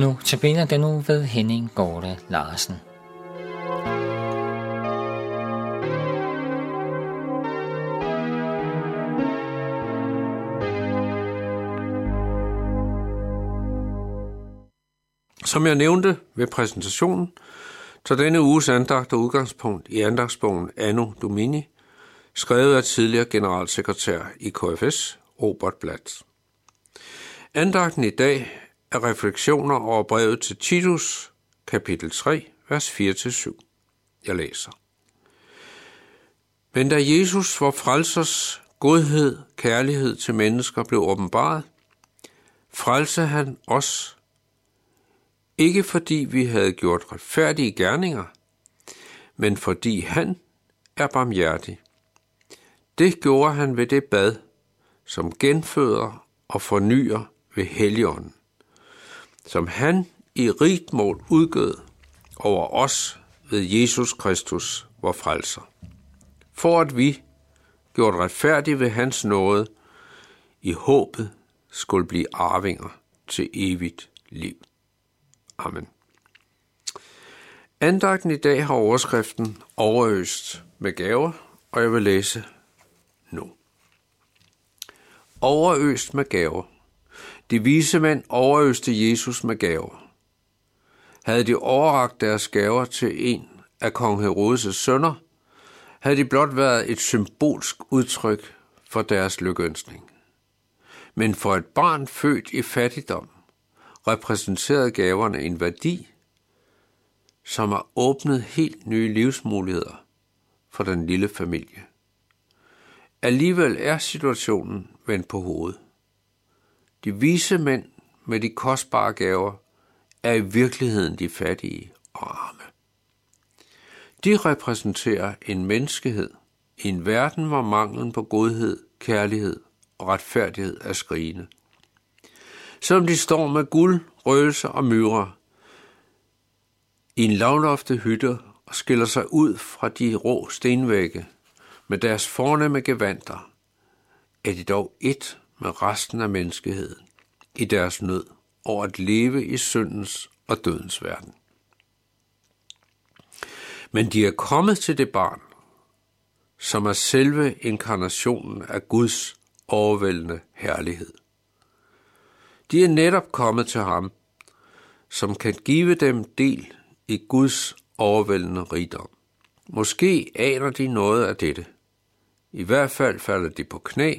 Nu tabiner den nu ved Henning Gorte Larsen. Som jeg nævnte ved præsentationen, så denne uges andagt og udgangspunkt i andagsbogen Anno Domini, skrevet af tidligere generalsekretær i KFS, Robert Blatt. Andagten i dag af refleksioner over brevet til Titus, kapitel 3, vers 4-7. Jeg læser. Men da Jesus, vor frelsers godhed, kærlighed til mennesker blev åbenbaret, frelse han os, ikke fordi vi havde gjort retfærdige gerninger, men fordi han er barmhjertig. Det gjorde han ved det bad, som genføder og fornyer ved Helligånden som han i rigt mål udgød over os ved Jesus Kristus, vor frelser. For at vi, gjort retfærdige ved hans nåde, i håbet skulle blive arvinger til evigt liv. Amen. Andagten i dag har overskriften Overøst med gaver, og jeg vil læse nu. Overøst med gaver. De vise mænd overøste Jesus med gaver. Havde de overragt deres gaver til en af kong Herodes' sønner, havde de blot været et symbolsk udtryk for deres lykønsning. Men for et barn født i fattigdom repræsenterede gaverne en værdi, som har åbnet helt nye livsmuligheder for den lille familie. Alligevel er situationen vendt på hovedet. De vise mænd med de kostbare gaver er i virkeligheden de fattige og arme. De repræsenterer en menneskehed i en verden, hvor manglen på godhed, kærlighed og retfærdighed er skrigende. Selvom de står med guld, røgelse og myrer i en lavloftet hytte og skiller sig ud fra de rå stenvægge med deres fornemme gevanter, er de dog et med resten af menneskeheden i deres nød over at leve i syndens og dødens verden. Men de er kommet til det barn, som er selve inkarnationen af Guds overvældende herlighed. De er netop kommet til ham, som kan give dem del i Guds overvældende rigdom. Måske aner de noget af dette. I hvert fald falder de på knæ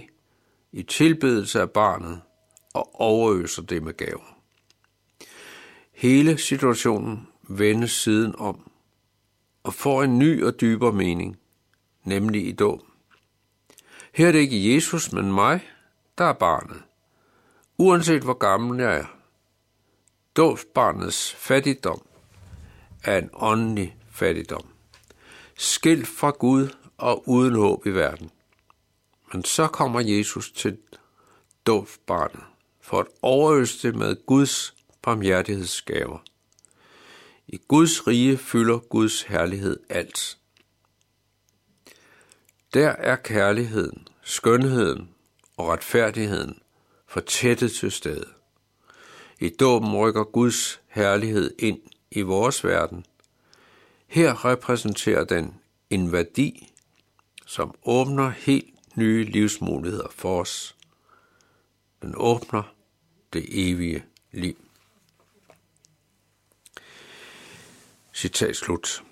i tilbedelse af barnet og overøser det med gaver. Hele situationen vendes siden om og får en ny og dybere mening, nemlig i dåb. Her er det ikke Jesus, men mig, der er barnet. Uanset hvor gammel jeg er. Dåbsbarnets fattigdom er en åndelig fattigdom. Skilt fra Gud og uden håb i verden. Men så kommer Jesus til dåbsbarnet for at overøste med Guds barmhjertighedsgaver. I Guds rige fylder Guds herlighed alt. Der er kærligheden, skønheden og retfærdigheden fortættet til stede. I dåben rykker Guds herlighed ind i vores verden. Her repræsenterer den en værdi, som åbner helt nye livsmuligheder for os. Den åbner det evige liv. Citat slut.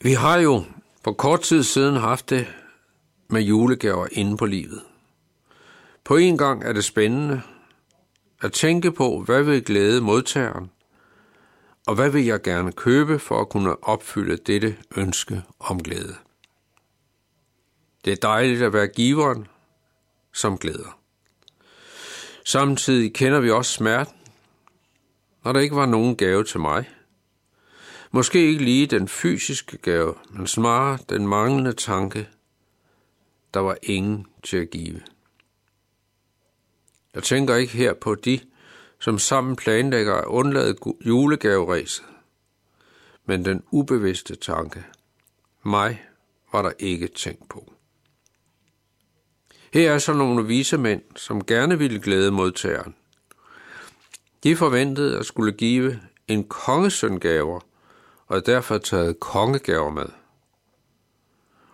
Vi har jo for kort tid siden haft det med julegaver inde på livet. På en gang er det spændende at tænke på, hvad vil glæde modtageren, og hvad vil jeg gerne købe for at kunne opfylde dette ønske om glæde. Det er dejligt at være giveren, som glæder. Samtidig kender vi også smerten, når der ikke var nogen gave til mig. Måske ikke lige den fysiske gave, men snarere den manglende tanke, der var ingen til at give. Jeg tænker ikke her på de, som sammen planlægger at undlade julegaveræset, men den ubevidste tanke. Mig var der ikke tænkt på. Her er så nogle vise mænd, som gerne ville glæde modtageren. De forventede at skulle give en kongesøn gaver, og derfor taget kongegaver med.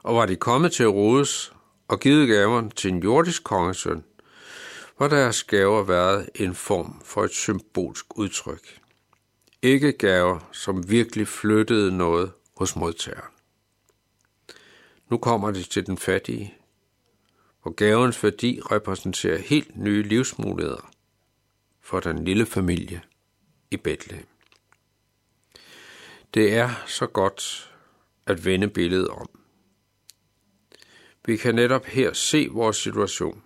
Og var de kommet til Rodes og givet gaverne til en jordisk kongesøn, var deres gaver været en form for et symbolsk udtryk. Ikke gaver, som virkelig flyttede noget hos modtageren. Nu kommer det til den fattige, og gavens værdi repræsenterer helt nye livsmuligheder for den lille familie i Bethlehem. Det er så godt at vende billedet om. Vi kan netop her se vores situation.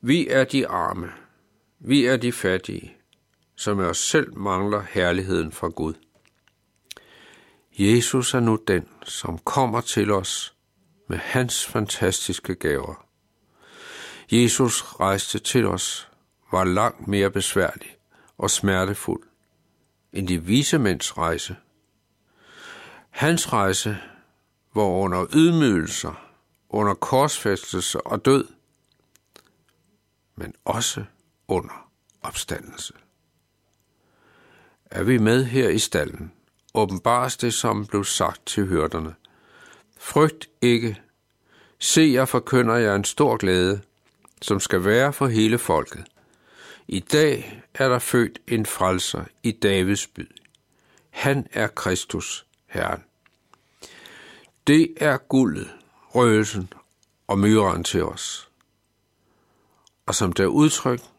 Vi er de arme. Vi er de fattige, som af os selv mangler herligheden fra Gud. Jesus er nu den, som kommer til os med hans fantastiske gaver. Jesus rejste til os, var langt mere besværlig og smertefuld end de vise mænds rejse. Hans rejse var under ydmygelser, under korsfæstelse og død, men også under opstandelse. Er vi med her i stallen, åbenbares det, som blev sagt til hørterne Frygt ikke. Se, jeg forkynder jer en stor glæde, som skal være for hele folket. I dag er der født en frelser i Davids by. Han er Kristus, Herren. Det er guldet, røgelsen og myren til os. Og som der er udtrykt,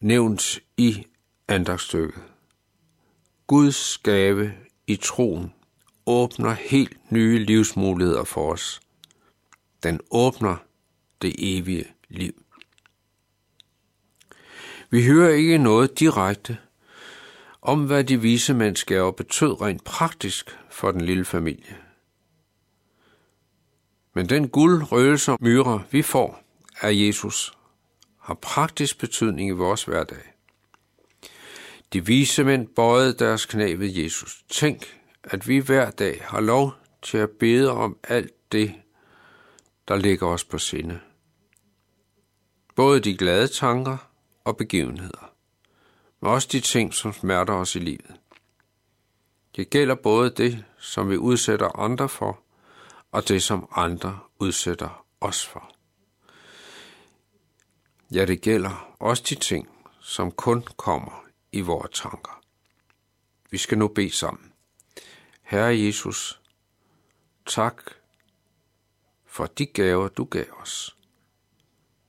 nævnt i andagsstykket. Guds gave i troen åbner helt nye livsmuligheder for os. Den åbner det evige liv. Vi hører ikke noget direkte om, hvad de vise mandskaber betød rent praktisk for den lille familie. Men den guld, røgelse og myre, vi får af Jesus, har praktisk betydning i vores hverdag. De vise mænd bøjede deres knæ ved Jesus. Tænk, at vi hver dag har lov til at bede om alt det, der ligger os på sinde. Både de glade tanker og begivenheder, men også de ting, som smerter os i livet. Det gælder både det, som vi udsætter andre for, og det, som andre udsætter os for. Ja, det gælder også de ting, som kun kommer i vores tanker. Vi skal nu bede sammen. Herre Jesus, tak for de gaver, du gav os.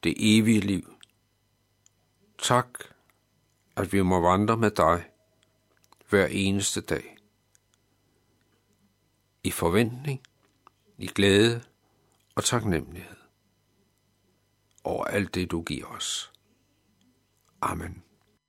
Det evige liv. Tak, at vi må vandre med dig hver eneste dag. I forventning, i glæde og taknemmelighed over alt det, du giver os. Amen.